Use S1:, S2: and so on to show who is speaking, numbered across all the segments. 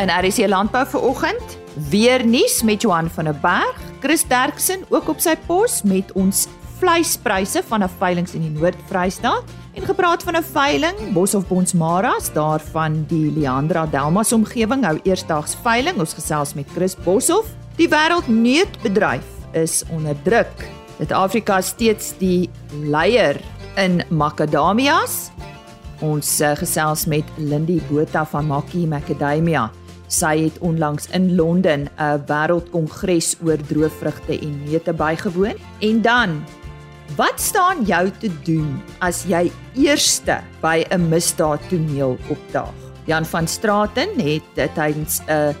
S1: In RC Landbou vanoggend, weer nuus met Johan van der Berg, Chris Derksen ook op sy pos met ons vleispryse van 'n veiling in die Noord-Vrystaat. En gepraat van 'n veiling Boshoff Bonsmaras daarvan die Leandra Delmas omgewing hou eersdaags veiling. Ons gesels met Chris Boshoff. Die wêreldneutbedryf is onder druk. Suid-Afrika steeds die leier in makadamias ons uh, gesels met Lindy Botha van Makkie Macadamia Sy het onlangs in Londen 'n wêreldkongres oor droëvrugte en neute bygewoon. En dan, wat staan jou te doen as jy eerste by 'n misdaadtoneel opdaag? Jan van Straaten het tydens 'n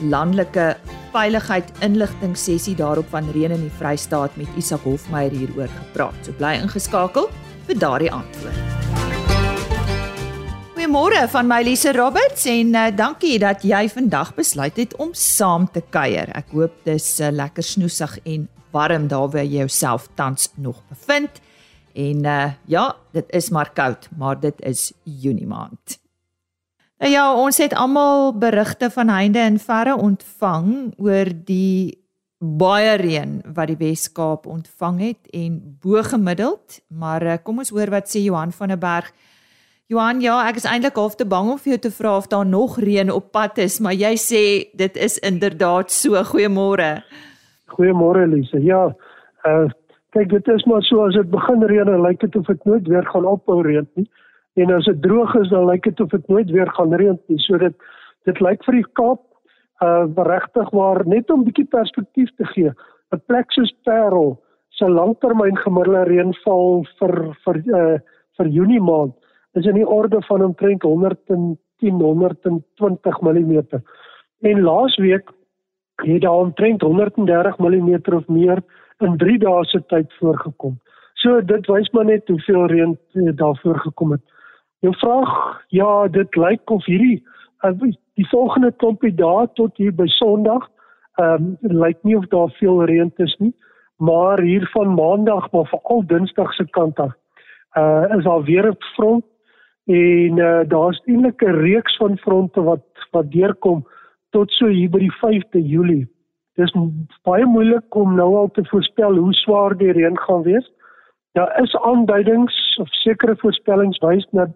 S1: landelike veiligheid inligting sessie daarop van Reen in die Vrystaat met Isak Hofmeyer hieroor gepraat. So bly ingeskakel vir daardie antwoord. Goeiemôre van my Lise Roberts en uh, dankie dat jy vandag besluit het om saam te kuier. Ek hoop dis uh, lekker snoesig en warm daar waar jy jouself tans nog bevind. En uh, ja, dit is maar koud, maar dit is Junie maand. Nou ja, ons het almal berigte van heinde en verre ontvang oor die baie reën wat die Wes-Kaap ontvang het en bo gemiddeld, maar uh, kom ons hoor wat sê Johan van der Berg Johan, ja, ek is eintlik half te bang om vir jou te vra of daar nog reën op pad is, maar jy sê dit is inderdaad so. Goeiemôre.
S2: Goeiemôre Elise. Ja, uh kyk dit is maar so as dit begin reën, lyk dit of dit nooit weer gaan ophou reën nie. En as dit droog is, dan lyk dit of dit nooit weer gaan reën nie. So dit dit lyk vir die Kaap uh regtig waar net om 'n bietjie perspektief te gee. 'n Plek soos Parel se langtermyn gemiddelde reënval vir vir uh vir Junie maand is in die orde van omtrent 110 120 mm. En laasweek het daar omtrent 130 mm of meer in 3 dae se tyd voorgekom. So dit wys maar net hoeveel reën eh, daar voorgekom het. Jou vraag, ja, dit lyk of hierdie uh, die volgende klompie dae tot hier by Sondag, ehm um, lyk nie of daar veel reën is nie, maar hier van Maandag maar veral Dinsdag se kant af, uh is daar weer 'n front en uh, daar's eintlik 'n reeks van fronte wat wat deurkom tot so hier by die 5de Julie. Dis baie moeilik om nou al te voorspel hoe swaar die reën gaan wees. Daar is aanduidings of sekere voorspellings wys dat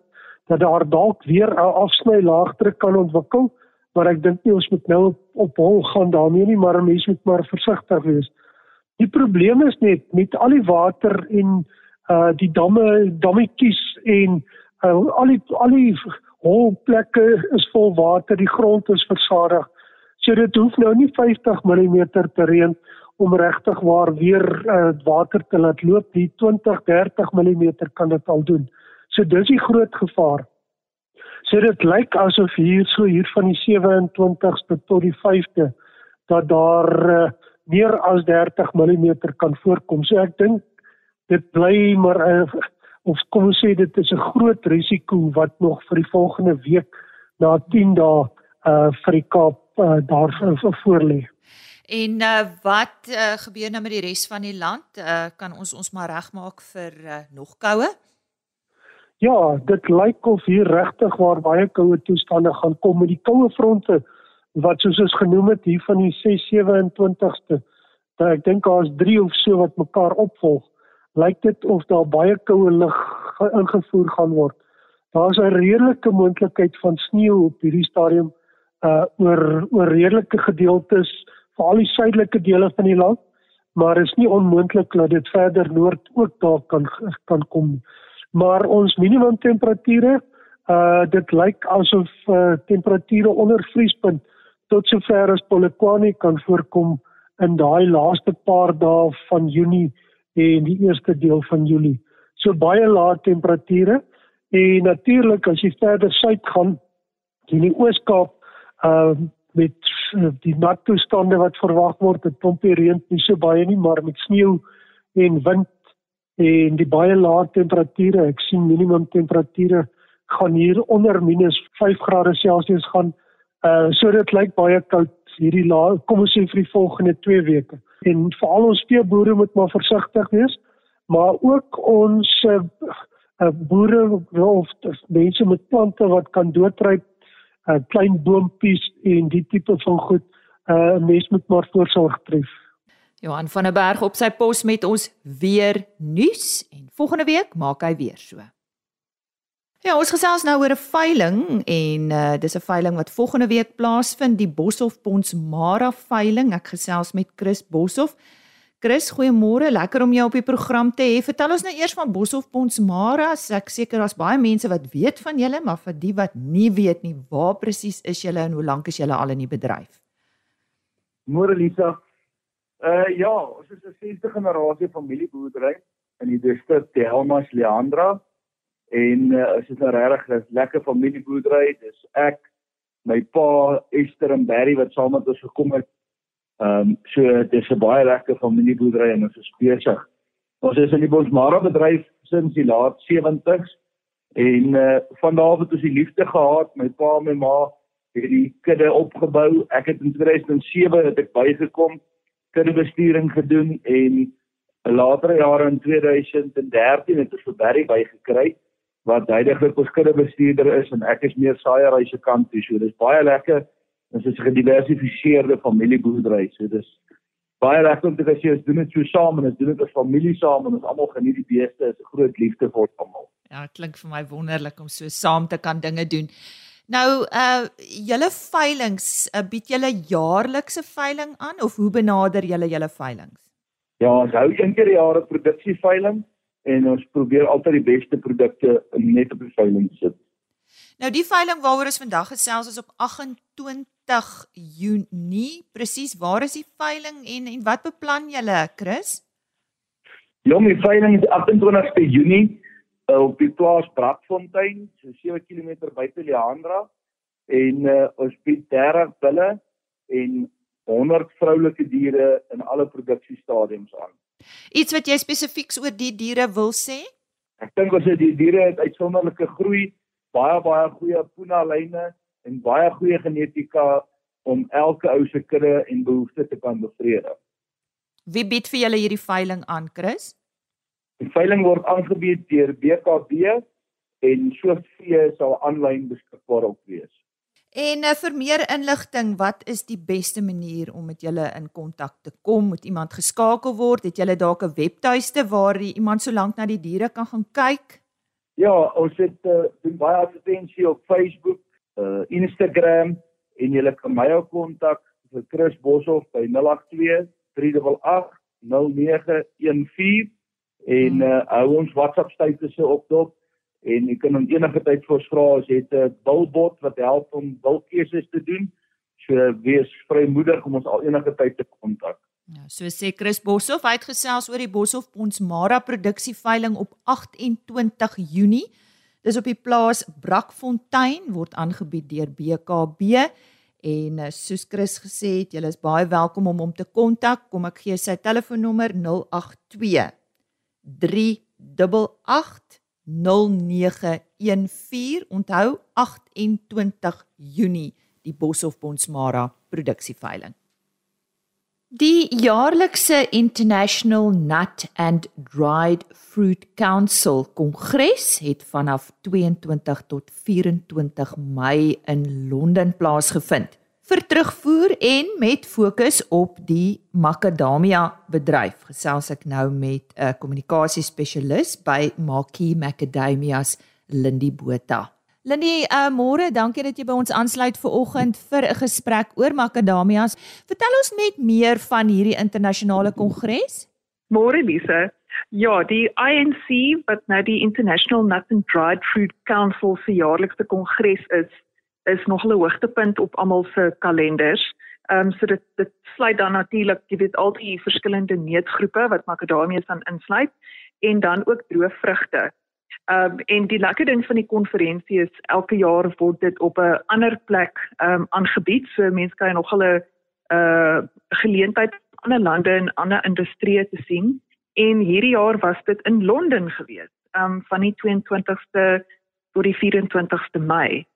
S2: dat daar dalk weer 'n afsny laagdruk kan ontwikkel, maar ek dink nie ons moet nou op, op hol gaan daarmee nie, maar mense moet maar versigtig wees. Die probleem is net met al die water en uh die damme, dammetjies en Uh, al die al die holplekke is vol water, die grond is versadig. So dit hoef nou nie 50 mm te reën om regtig waar weer uh, water te laat loop. Die 20, 30 mm kan dit al doen. So dis die groot gevaar. So dit lyk asof hier so hier van die 27ste tot die 5de dat daar uh, meer as 30 mm kan voorkom. So ek dink dit bly maar 'n uh, of kom ons sê dit is 'n groot risiko wat nog vir die volgende week na 10 dae uh vir die Kaap uh, daar voor lê.
S1: En uh wat uh, gebeur nou met die res van die land? Uh kan ons ons maar regmaak vir uh, nog koue?
S2: Ja, dit lyk of hier regtig waar baie koue toestande gaan kom met die koue fronte wat soos ons genoem het hier van die 6 27ste. Dat ek dink daar's 3 of so wat mekaar opvolg lyk dit of daar baie koue lug ingevoer gaan word. Daar's 'n redelike moontlikheid van sneeu op hierdie stadium uh oor oor redelike gedeeltes, veral die suidelike dele van die land, maar is nie onmoontlik dat dit verder noord ook daar kan kan kom. Maar ons minimum temperature uh dit lyk asof uh temperature onder vriespunt tot sover as Polokwane kan voorkom in daai laaste paar dae van Junie en die eerste deel van Julie. So baie lae temperature en natuurlik as jy verder suid gaan in die Oos-Kaap uh met uh, die nat toestande wat verwag word, dit klompie reën nie so baie nie, maar met sneeu en wind en die baie lae temperature, ek sien minimum temperature gaan hier onder minus 5 grade Celsius gaan. Uh so dit lyk baie koud hierdie lae, kom ons sê vir die volgende 2 weke en veral ons veeboere moet maar versigtig wees maar ook ons uh, uh, boere of mense met plante wat kan doodryp uh, klein boontjies en die tipe van goed uh, 'n mens moet maar voorsorg tref.
S1: Johan van der Berg op sy pos met ons weer nuus en volgende week maak hy weer so. Ja, ons gesels nou oor 'n veiling en uh dis 'n veiling wat volgende week plaasvind, die Boshoff Ponds Mara veiling. Ek gesels met Chris Boshoff. Chris, goeiemôre. Lekker om jou op die program te hê. Vertel ons nou eers van Boshoff Ponds Mara. Ek seker daar's baie mense wat weet van julle, maar vir die wat nie weet nie, waar presies is julle en hoe lank is julle al in die bedryf?
S3: Môre Lisa. Uh ja, ons is 'n 60 generasie familieboerdery in die distrik Delmas Leandra en uh, is dit 'n regtig lekker familieboerdery. Dis ek, my pa Esther en Barry wat saam met ons gekom het. Ehm um, so dis 'n baie lekker familieboerdery en ons is besig. Ons is in die Bosmara bedryf sinds die laat 70s en uh, van daar af het ons die liefde gehad, my pa en my ma het die kudde opgebou. Ek het in 2007 het ek bygekom, kuddebestuuring gedoen en later jare in 2013 het ons vir Barry bygekry wat heidaglik ons kuddebestuurder is en ek is meer saaiery se kant toe. So dis baie lekker. Ons is 'n gediversifiseerde familieboerdery. So dis baie lekker om te sien ons doen dit so saam en ons doen dit as familie saam en ons almal geniet die beeste. Dit is 'n groot liefde vir ons almal.
S1: Ja, klink vir my wonderlik om so saam te kan dinge doen. Nou, uh julle veilinge, uh, bied julle jaarlikse veiling aan of hoe benader julle julle veilinge?
S3: Ja, ons hou een keer per jaar 'n produksieveiling en ons probeer altyd die beste produkte net op die veiling sit.
S1: Nou die veiling waaroor ons vandag gesels is op 28 Junie. Presies, waar is die veiling en en wat beplan julle, Chris?
S3: Ja, die veiling is 28ste Junie uh, op die plaas Brakfontein, so 7 km buite Leandra en uh, ons bied 30 bulle en 100 vroulike diere in alle produksiestadiums aan.
S1: Iets wat jy spesifiek oor die diere wil sê?
S3: Ek dink ons het die diere het uitsonderlike groei, baie baie goeie puna lyne en baie goeie genetika om elke ou se kudde en behoeftes te kan bevredig.
S1: Wie bied vir julle hierdie veiling aan, Chris?
S3: Die veiling word aangebied deur BKB en Sofie sal aanlyn beskikbaar op wees.
S1: En uh, vir meer inligting, wat is die beste manier om met julle in kontak te kom? Moet iemand geskakel word? Het julle dalk 'n webtuiste waar iemand so lank na die diere kan gaan kyk?
S3: Ja, ons het uh, baie advertensie op Facebook, uh, Instagram en julle kan my ook kontak vir Chris Boshoff by 082 388 0914 en uh, hou ons WhatsApp statusse op dop en jy kan hom enige tyd vir ons vra as jy 'n bilbot wat help om bilkeuses te doen. So wees vrymoedig om ons al enige tyd te kontak.
S1: Ja, so sê Chris Boshoff uitgesels oor die Boshoff Ponds Mara produksieveiling op 28 Junie. Dis op die plaas Brakfontein word aangebied deur BKB en eh, soos Chris gesê het, julle is baie welkom om hom te kontak. Kom ek gee sy telefoonnommer 082 388 0914 onthou 28 Junie die Boshoff Bonsmara produksieveiling. Die jaarlikse International Nut and Dried Fruit Council kongres het vanaf 22 tot 24 Mei in Londen plaasgevind vir terugvoer en met fokus op die makadamia bedryf. Gesels ek nou met 'n kommunikasiespesialis by Makie Macadamias, Lindy Botha. Lindy, uh, môre, dankie dat jy by ons aansluit vir oggend vir 'n gesprek oor makadamias. Vertel ons net meer van hierdie internasionale kongres.
S4: Môre Lise. Ja, die INC wat nou die International Nut and Dried Fruit Council se jaarlikse kongres is, is nog 'n hoogtepunt op almal se kalenders. Ehm um, so dit dit sluit dan natuurlik, jy weet, al die verskillende neutgroepe wat makadamias dan insluit en dan ook droë vrugte. Ehm um, en die lekker ding van die konferensie is elke jaar word dit op 'n ander plek ehm um, aangebied. So mense kan nog hulle 'n uh, geleentheid ander lande en ander industrieë te sien. En hierdie jaar was dit in Londen gewees. Ehm um, van die 22ste tot die 24ste Mei.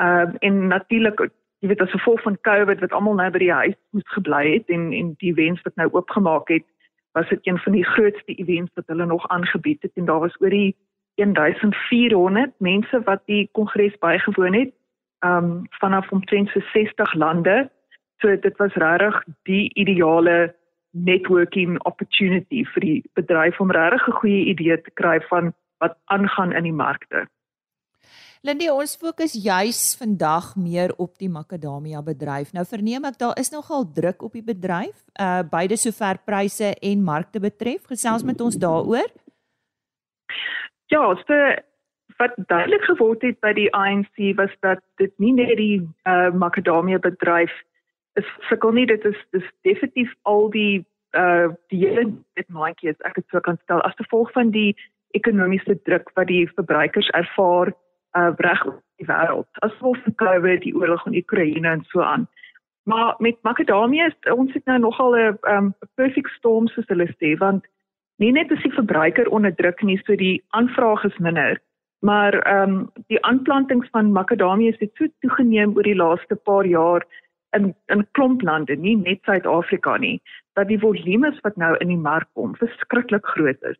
S4: Ehm uh, en natuurlik jy weet as gevolg van COVID wat almal nou by die huis moes gebly het en en die events wat nou oopgemaak het, was dit een van die grootste events wat hulle nog aangebied het en daar was oor die 1400 mense wat die kongres bygewoon het ehm um, vanaf omtrent so 60 lande. So dit was regtig die ideale networking opportunity vir die bedryf om regtig 'n goeie idee te kry van wat aangaan in die markte.
S1: Lindy, ons fokus juis vandag meer op die makadamia bedryf. Nou verneem ek daar is nogal druk op die bedryf, uh beide sover pryse en markte betref. Gesels met ons daaroor.
S4: Ja, so wat duidelik geword het by die ANC was dat dit nie net die uh makadamia bedryf is sukkel nie dit is dis definitief al die uh die hele dit maatjie is ek het so kan stel as gevolg van die ekonomiese druk wat die verbruikers ervaar uh reg oor die wêreld. As gevolg van COVID die oorlog in Oekraïne en so aan. Maar met makadamia is ons het nou nogal 'n um perfect storm soos hulle sê want nie net is die verbruiker onder druk nie so die aanvraag is minder. Maar ehm um, die aanplantings van makadamia het so toegeneem oor die laaste paar jaar in in klomp lande, nie net Suid-Afrika nie, dat die volumes wat nou in die mark kom verskriklik groot is.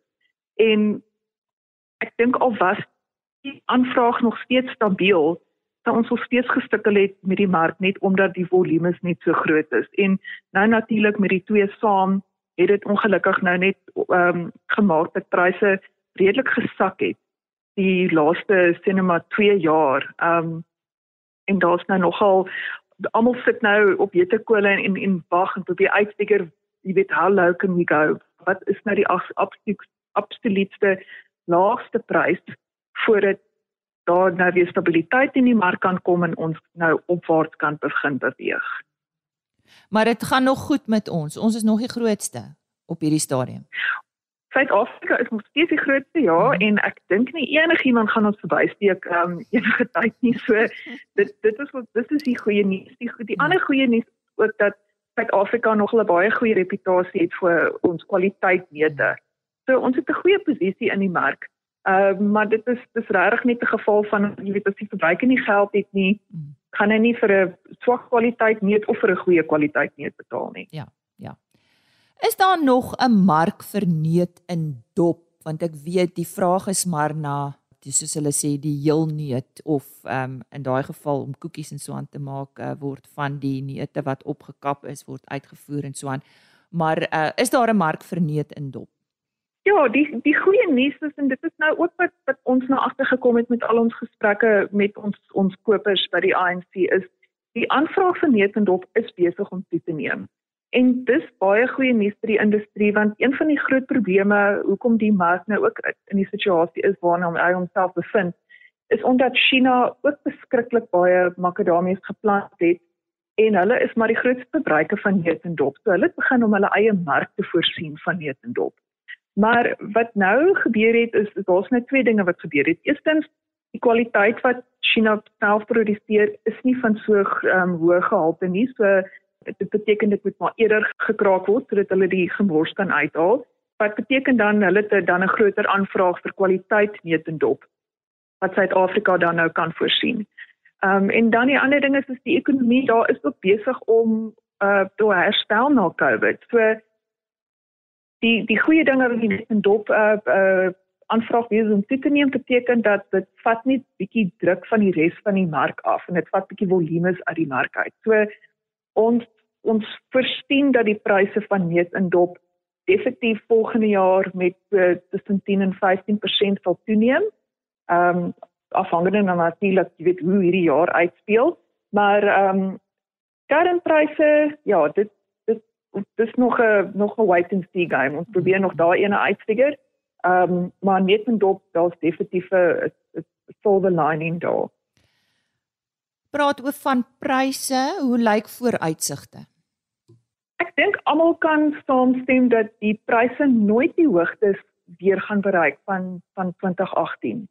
S4: En ek dink al was die aanvraag nog steeds stabiel, sou ons nog steeds gestukkel het met die mark net omdat die volumes net so groot is. En nou natuurlik met die twee saam het dit ongelukkig nou net ehm um, gemaak dat pryse redelik gesak het die laaste sinema 2 jaar. Ehm um, en daar's nou nogal almal sit nou op jetekole en en, en wag en probeer uitfigure, jy weet, how low can we go? Wat is nou die absoluut absoluutste laagste prys voordat daar nou weer stabiliteit in die mark kan kom en ons nou opwaarts kan begin beweeg.
S1: Maar dit gaan nog goed met ons. Ons is nog die grootste op hierdie stadium.
S4: Suid-Afrika is nog steeds die grootste ja mm -hmm. en ek dink nie enigiemand gaan ons verbysteek um enige tyd nie. So dit dit is wat dit is die goeie nuus. Die die ander goeie nuus ook dat Suid-Afrika nog 'n baie goeie reputasie het vir ons kwaliteit meete. So ons het 'n goeie posisie in die mark. Uh maar dit is dis regtig net 'n geval van jy weet as die verbruiker nie geld het nie, gaan hy nie vir 'n swak kwaliteit meet of vir 'n goeie kwaliteit meet betaal nie.
S1: Ja. Is daar nog 'n mark vir neut in dop? Want ek weet die vraag is maar na dis soos hulle sê die heel neut of ehm um, in daai geval om koekies en so aan te maak uh, word van die neute wat opgekap is word uitgevoer en so aan. Maar uh, is daar 'n mark vir neut in dop?
S4: Ja, die die goeie nuus is en dit is nou ook wat wat ons nou agtergekom het met al ons gesprekke met ons ons kopers by die ANC is die aanvraag vir neut en dop is besig om toe te neem. En dis baie goeie nuus vir die industrie want een van die groot probleme hoekom die mark nou ook in die situasie is waarna hy homself bevind is omdat China ook beskiklik baie makadamies geplant het en hulle is maar die grootste verbruiker van neut en dop. So hulle het begin om hulle eie mark te voorsien van neut en dop. Maar wat nou gebeur het is daar's net twee dinge wat gebeur het. Eerstens die kwaliteit wat China self produseer is nie van so um, hoë gehalte nie. So dit beteken dit moet maar eerder gekraak word sodat hulle die gemors kan uithaal. Wat beteken dan hulle het dan 'n groter aanvraag vir kwaliteit neutendop wat Suid-Afrika dan nou kan voorsien. Ehm um, en dan die ander ding is is die ekonomie daar is ook besig om uh te herstel na COVID. So die die goeie dinge wat die neutendop uh uh aanvraag wees om toe te neem beteken dat dit vat net bietjie druk van die res van die mark af en dit vat bietjie volumes uit die mark uit. So ons ons verstaan dat die pryse van neut en dop definitief volgende jaar met uh, tussen 10 en 15% sal toeneem. Ehm um, afhangende van natuurlik jy weet hoe hierdie jaar uitspeel, maar ehm um, kernpryse ja, dit dis nog 'n nog 'n wait and see game. Ons probeer nog daai ene uitfigure. Ehm um, maar neut en dop daar's definitief 'n silver lining daar
S1: praat oor van pryse, hoe lyk vooruitsigte?
S4: Ek dink almal kan saamstem dat die pryse nooit die hoogtes weer gaan bereik van van 2018.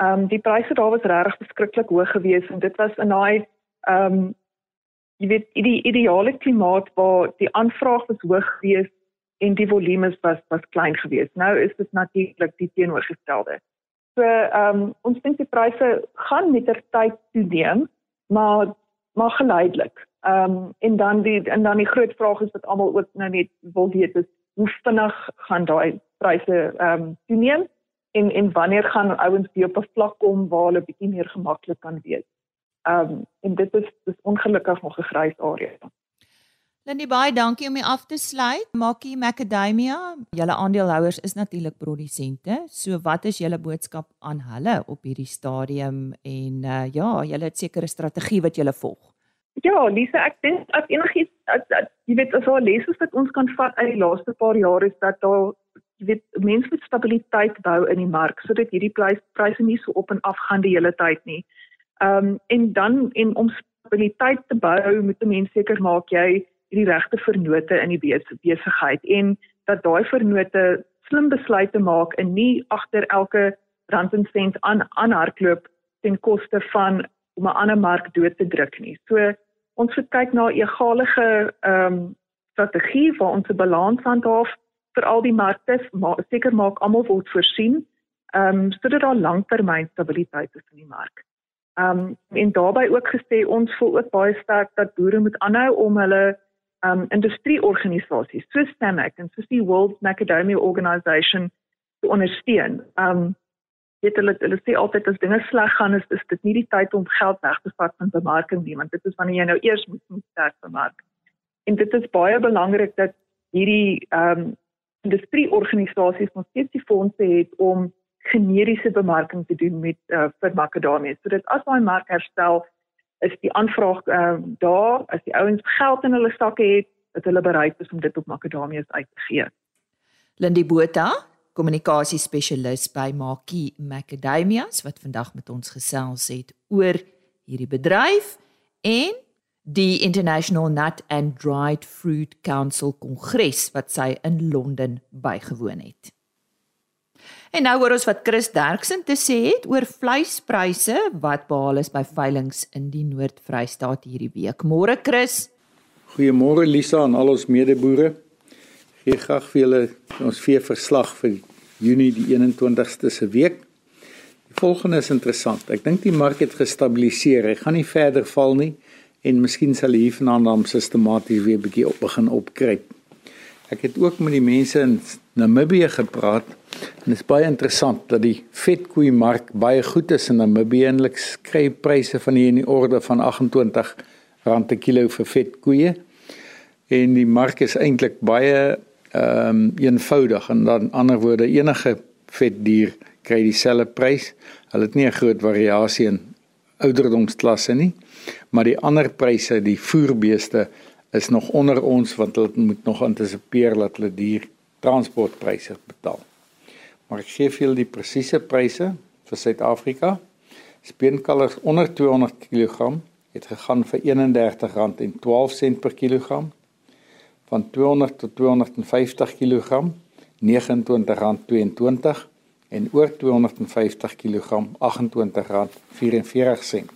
S4: Ehm um, die pryse daar was regtig beskiklik hoog geweest en dit was in daai ehm um, jy weet die ideale klimaat waar die aanvraag was hoog geweest en die volumes was was klein geweest. Nou is dit natuurlik die teenoorgestelde. So ehm um, ons dink die pryse gaan met ter tyd toeneem maar maar geleidelik. Ehm um, en dan die en dan die groot vraag is wat almal ook nou net wil weet is hoe vinnig gaan daai pryse ehm um, toeneem en en wanneer gaan ouens weer op 'n vlak kom waar hulle bietjie meer gemaklik kan wees. Ehm um, en dit is dis ongelukkig nog 'n grys area.
S1: Lindie baie dankie om my af te sluit. Makie Macadamia, julle aandeelhouers is natuurlik produsente. So wat is julle boodskap aan hulle op hierdie stadium en uh, ja, julle het sekere strategie wat julle volg.
S4: Ja, Lisa, ek dink as enigiets as, as jy weet as al lees wat ons kan vat uit die laaste paar jare is dat daar jy weet mense met stabiliteit bou in die mark sodat hierdie pryse nie so op en af gaan die hele tyd nie. Ehm um, en dan en om stabiliteit te bou moet 'n mens seker maak jy die regte vernote in die besigheid en dat daai vernote slim besluite maak en nie agter elke rand en sent aan aanhardloop ten koste van om 'n ander mark dood te druk nie. So ons moet kyk na 'n egalige ehm um, strategie waar ons 'n balans handhaaf vir al die markte, maar seker maak almal word voorsien ehm um, sodat daar langtermyn stabiliteit is in die mark. Ehm um, en daarbey ook gesê ons voel ook baie sterk dat boere moet aanhou om hulle um industrieorganisasies soos STAMAC en soos die World Macadamia Organization te ondersteun. Um dit hulle hulle sê altyd as dinge sleg gaan is, is dit nie die tyd om geld weg te vat van bemarking nie, want dit is wanneer jy nou eers moet sterk bemark. En dit is baie belangrik dat hierdie um industrieorganisasies nog steeds die fondse het om generiese bemarking te doen met uh, vir makadamie. So dit as daai mark herstel is die aanvraag uh, daar as die ouens geld in hulle sakke het dat hulle bereid is om dit op makadamias uit te gee.
S1: Lindy Botha, kommunikasiespesialis by Makie Macadamias wat vandag met ons gesels het oor hierdie bedryf en die International Nut and Dried Fruit Council kongres wat sy in Londen bygewoon het. En nou hoor ons wat Chris Derksen te sê het oor vleispryse wat behaal is by veilinge in die Noord-Vrystaat hierdie week. Môre Chris.
S5: Goeiemôre Lisa en al ons medeboere. Gee graag vir julle ons vee verslag vir Junie die 21ste se week. Die volgende is interessant. Ek dink die mark het gestabiliseer. Hy gaan nie verder val nie en miskien sal hy vanaand dan sistematies weer bietjie op begin opkruip. Ek het ook met die mense in Namibië gepraat dit is baie interessant dat die vetkoei mark baie goed is in Namibië en hulle kry pryse van hier in die orde van 28 rand per kilo vir vetkoeie. En die mark is eintlik baie ehm um, eenvoudig en dan ander woorde enige vetdier kry dieselfde prys. Hulle het nie 'n groot variasie in ouderdomsklasse nie, maar die ander pryse, die voerbeeste is nog onder ons want hulle moet nog antisipeer dat hulle duur transportpryse betaal. Maar ek gee vir julle die presiese pryse vir Suid-Afrika. Speenkalvers onder 200 kg het gegaan vir R31.12 per kilogram. Van 200 tot 250 kg R29.22 en oor 250 kg R28.44.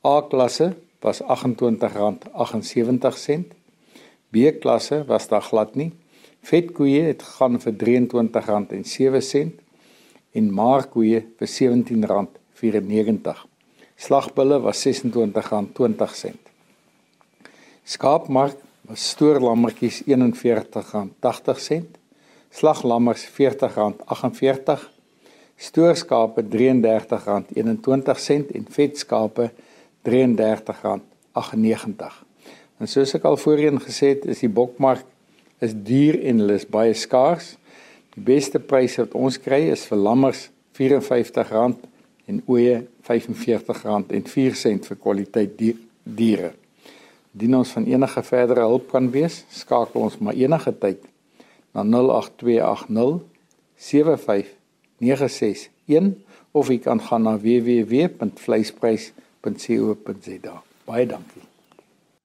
S5: A-klasse was R28.78. B-klasse was daar glad nie. Vetkoeie het gegaan vir R23.07 en maarkoeie vir R17.94. Slagbulle was R26.20. Skaapmark was stoorlammetjies R41.80. Slaglammers R40.48. Stoorskape R33.21 en vetskape R33.98. En soos ek al voorheen gesê het, is die bokmark is duur en hulle is baie skaars. Die beste pryse wat ons kry is vir lammers R54 en ooe R45.04 vir kwaliteit diere. Dien ons van enige verdere hulp kan wees, skakel ons maar enige tyd na 08280 75961 of jy kan gaan na www.vleisprys.com www.co.za. Baie dankie.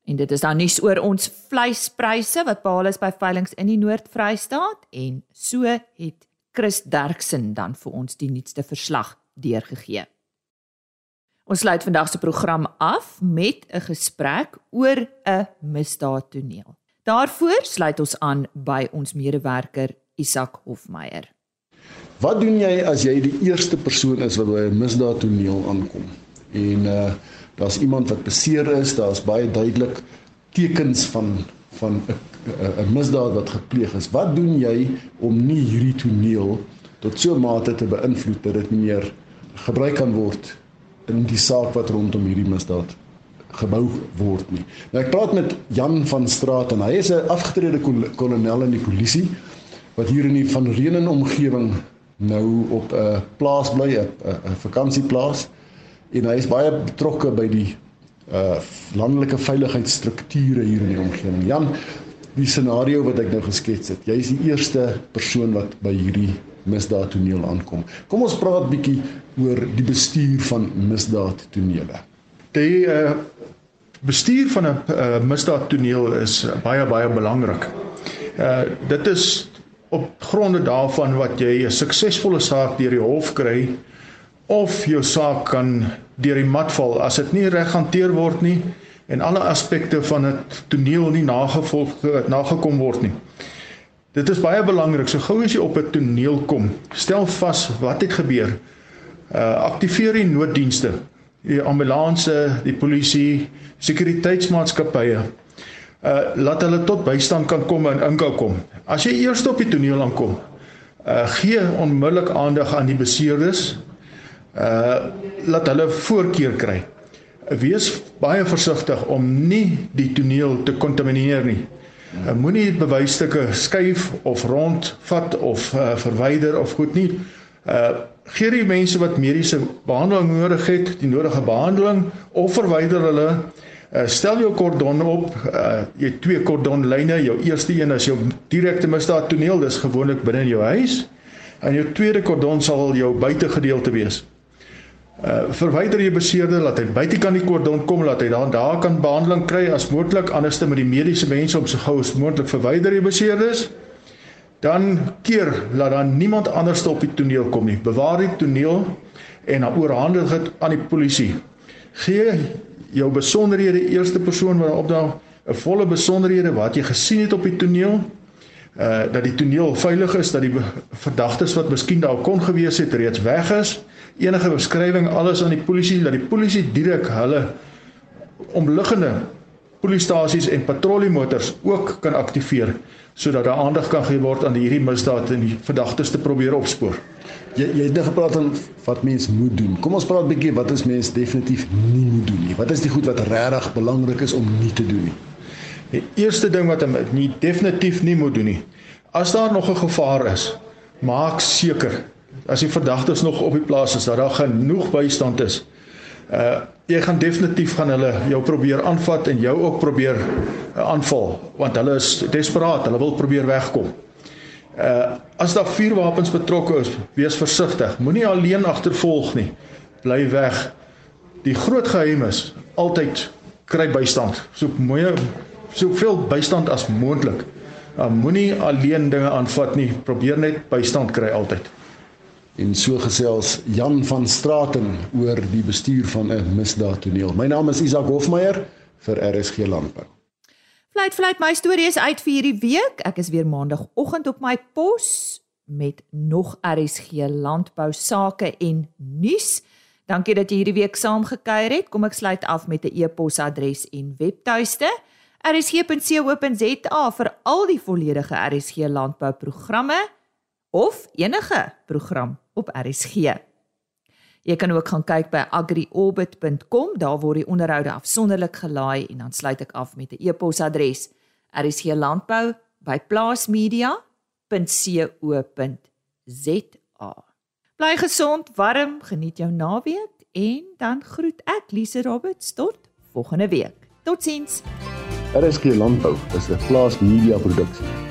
S1: En dit is dan nuus oor ons vleispryse wat behaal is by veilinge in die Noord-Vrystaat en so het Chris Derksen dan vir ons die nuutste verslag deurgegee. Ons sluit vandag se program af met 'n gesprek oor 'n misdaadtoneel. Daarvoor sluit ons aan by ons medewerker Isak Hofmeyer.
S6: Wat doen jy as jy die eerste persoon is wat by 'n misdaadtoneel aankom? en uh daar's iemand wat beseer is, daar's baie duidelik tekens van van 'n misdaad wat gepleeg is. Wat doen jy om nie hierdie toneel tot so 'n mate te beïnvloed dat dit nie meer gebruik kan word in die saak wat rondom hierdie misdaad gebou word nie. Nou ek praat met Jan van Straat en hy is 'n afgetrede kolonel in die polisie wat hier in die Van Reenen omgewing nou op 'n plaas bly, 'n vakansieplaas en hy is baie betrokke by die uh landelike veiligheidsstrukture hier in die omgewing. Jan, die scenario wat ek nou geskets het, jy is die eerste persoon wat by hierdie misdaadtoneel aankom. Kom ons praat bietjie oor die bestuur van misdaadtonele.
S7: Die uh bestuur van 'n uh, misdaadtoneel is baie baie belangrik. Uh dit is op gronde daarvan wat jy 'n suksesvolle saak deur die hof kry of jou saak kan deur die mat val as dit nie reg hanteer word nie en alle aspekte van 'n toneel nie nagevolg nagekom word nie. Dit is baie belangrik. So gou as jy op 'n toneel kom, stel vas wat het gebeur. Uh aktiveer die nooddienste, die ambulanse, die polisie, sekuriteitsmaatskappye. Uh laat hulle tot bystand kan kom en inkou kom. As jy eers op die toneel aankom, uh gee onmiddellik aandag aan die beseerdes. Uh laat hulle voorkeur kry. Wees baie versigtig om nie die toneel te kontamineer nie. Uh, Moenie bewysstukke skuif of rondvat of uh, verwyder of goed nie. Uh gee die mense wat mediese behandeling nodig het, die nodige behandeling of verwyder hulle. Uh, stel jou kordon op. Uh, jy twee kordonlyne. Jou eerste een is jou direkte misdaad toneel, dis gewoonlik binne in jou huis. En jou tweede kordon sal jou buitegedeelte wees. Uh verwyder jy beseerde laat hy buitekant die kordon kom laat hy daar daar kan behandeling kry as moontlik anderste met die mediese mense om so gou as moontlik verwyder jy beseerdes dan keer laat dan niemand anders op die toneel kom nie. Bewaar die toneel en dan oorhandig dit aan die polisie. Gee jou besonderhede eerste persoon wat op daai 'n volle besonderhede wat jy gesien het op die toneel. Uh dat die toneel veilig is, dat die verdagtes wat miskien daar kon gewees het reeds weg is. Enige beskrywing alles aan die polisie dat die polisie direk hulle omliggende polisiestasies en patrolliemotors ook kan aktiveer sodat daar aandag kan gegee word aan hierdie misdaad en die verdagtes te probeer opspoor.
S6: Jy jy het net gepraat van wat mens moet doen. Kom ons praat 'n bietjie wat is mens definitief nie moet doen nie. Wat is die goed wat regtig belangrik is om nie te doen nie?
S7: Die eerste ding wat jy nie definitief nie moet doen nie. As daar nog 'n gevaar is, maak seker as die verdagtes nog op die plaas is dat daar genoeg bystand is. Uh jy gaan definitief gaan hulle jou probeer aanvat en jou ook probeer uh, aanval want hulle is desperaat, hulle wil probeer wegkom. Uh as daar vuurwapens betrokke is, wees versigtig. Moenie alleen agtervolg nie. Bly weg. Die groot geheim is altyd kry bystand. Soek mooi soveel bystand as moontlik. Uh, Moenie alleen dinge aanvat nie. Probeer net bystand kry altyd.
S6: En so gesels Jan van Straten oor die bestuur van 'n misdaadtoneel. My naam is Isak Hofmeyer vir RSG Landbou.
S1: Fluit fluit my storie is uit vir hierdie week. Ek is weer maandagooggend op my pos met nog RSG landbou sake en nuus. Dankie dat jy hierdie week saamgekuier het. Kom ek sluit af met 'n e-posadres en webtuiste. rsg.co.za vir al die volledige RSG landbouprogramme of enige program op RSG. Jy kan ook gaan kyk by agriorbit.com, daar word die onderhoude afsonderlik gelaai en dan sluit ek af met 'n e-posadres: rsglandbou@plaasmedia.co.za. Bly gesond, warm, geniet jou naweek en dan groet ek Lise Roberts tot volgende week. Totsiens.
S6: RSG Landbou is 'n Plaas Media produksie